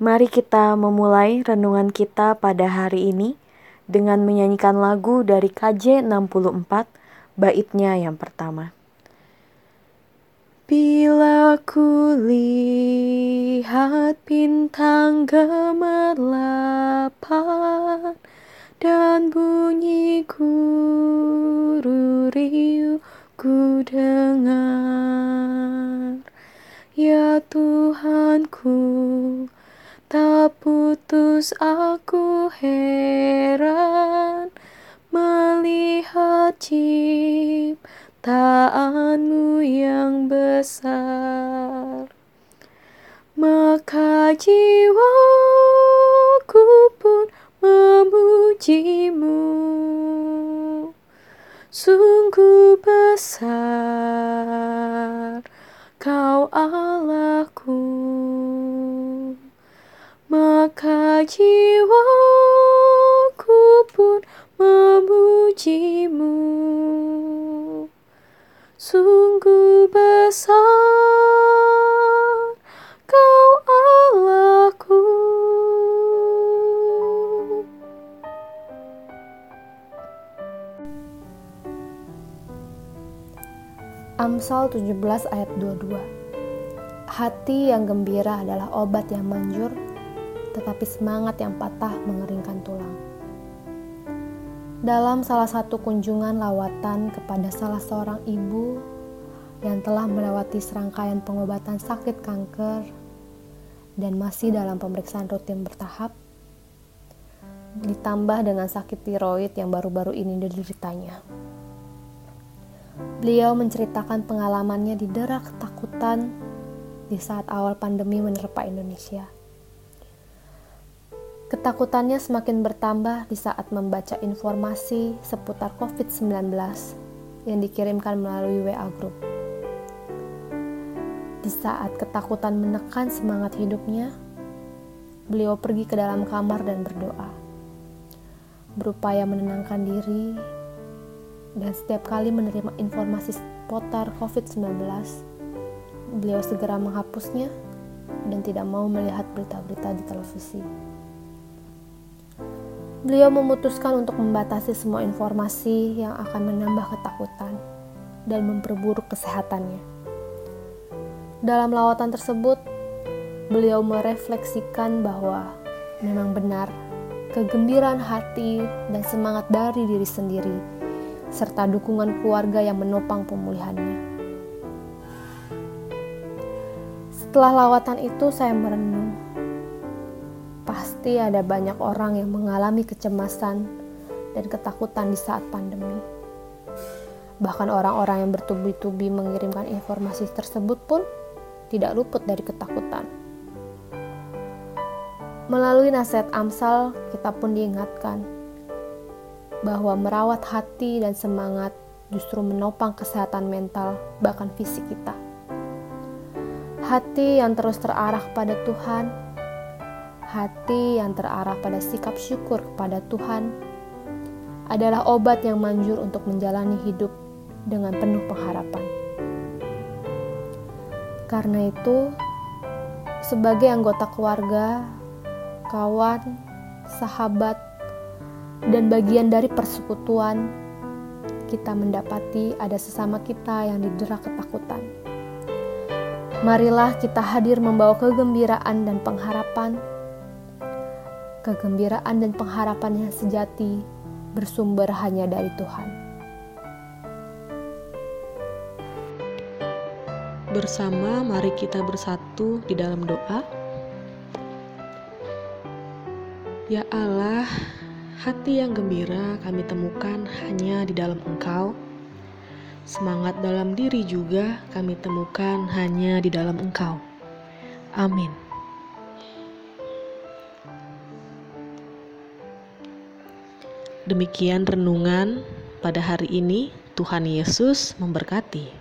Mari kita memulai renungan kita pada hari ini dengan menyanyikan lagu dari KJ 64 baitnya yang pertama. Bila ku lihat bintang gemerlapan dan bunyi guru riuh ku dengar Ya Tuhanku putus aku heran melihat cipta taatmu yang besar. Maka jiwaku pun memujimu. Sungguh besar kau Allahku maka jiwaku pun memujimu. Sungguh besar kau Allahku. Amsal 17 ayat 22 Hati yang gembira adalah obat yang manjur, tetapi semangat yang patah mengeringkan tulang. Dalam salah satu kunjungan lawatan kepada salah seorang ibu yang telah melewati serangkaian pengobatan sakit kanker dan masih dalam pemeriksaan rutin bertahap, ditambah dengan sakit tiroid yang baru-baru ini dideritanya. Beliau menceritakan pengalamannya di derak ketakutan di saat awal pandemi menerpa Indonesia. Ketakutannya semakin bertambah di saat membaca informasi seputar COVID-19 yang dikirimkan melalui WA Group. Di saat ketakutan menekan semangat hidupnya, beliau pergi ke dalam kamar dan berdoa. Berupaya menenangkan diri, dan setiap kali menerima informasi seputar COVID-19, beliau segera menghapusnya dan tidak mau melihat berita-berita di televisi. Beliau memutuskan untuk membatasi semua informasi yang akan menambah ketakutan dan memperburuk kesehatannya. Dalam lawatan tersebut, beliau merefleksikan bahwa memang benar kegembiraan hati dan semangat dari diri sendiri serta dukungan keluarga yang menopang pemulihannya. Setelah lawatan itu saya merenung Pasti ada banyak orang yang mengalami kecemasan dan ketakutan di saat pandemi. Bahkan orang-orang yang bertubi-tubi mengirimkan informasi tersebut pun tidak luput dari ketakutan. Melalui nasihat Amsal, kita pun diingatkan bahwa merawat hati dan semangat justru menopang kesehatan mental, bahkan fisik kita. Hati yang terus terarah pada Tuhan hati yang terarah pada sikap syukur kepada Tuhan adalah obat yang manjur untuk menjalani hidup dengan penuh pengharapan. Karena itu, sebagai anggota keluarga, kawan, sahabat, dan bagian dari persekutuan, kita mendapati ada sesama kita yang didera ketakutan. Marilah kita hadir membawa kegembiraan dan pengharapan kegembiraan dan pengharapan yang sejati bersumber hanya dari Tuhan. Bersama, mari kita bersatu di dalam doa. Ya Allah, hati yang gembira kami temukan hanya di dalam Engkau. Semangat dalam diri juga kami temukan hanya di dalam Engkau. Amin. Demikian renungan pada hari ini. Tuhan Yesus memberkati.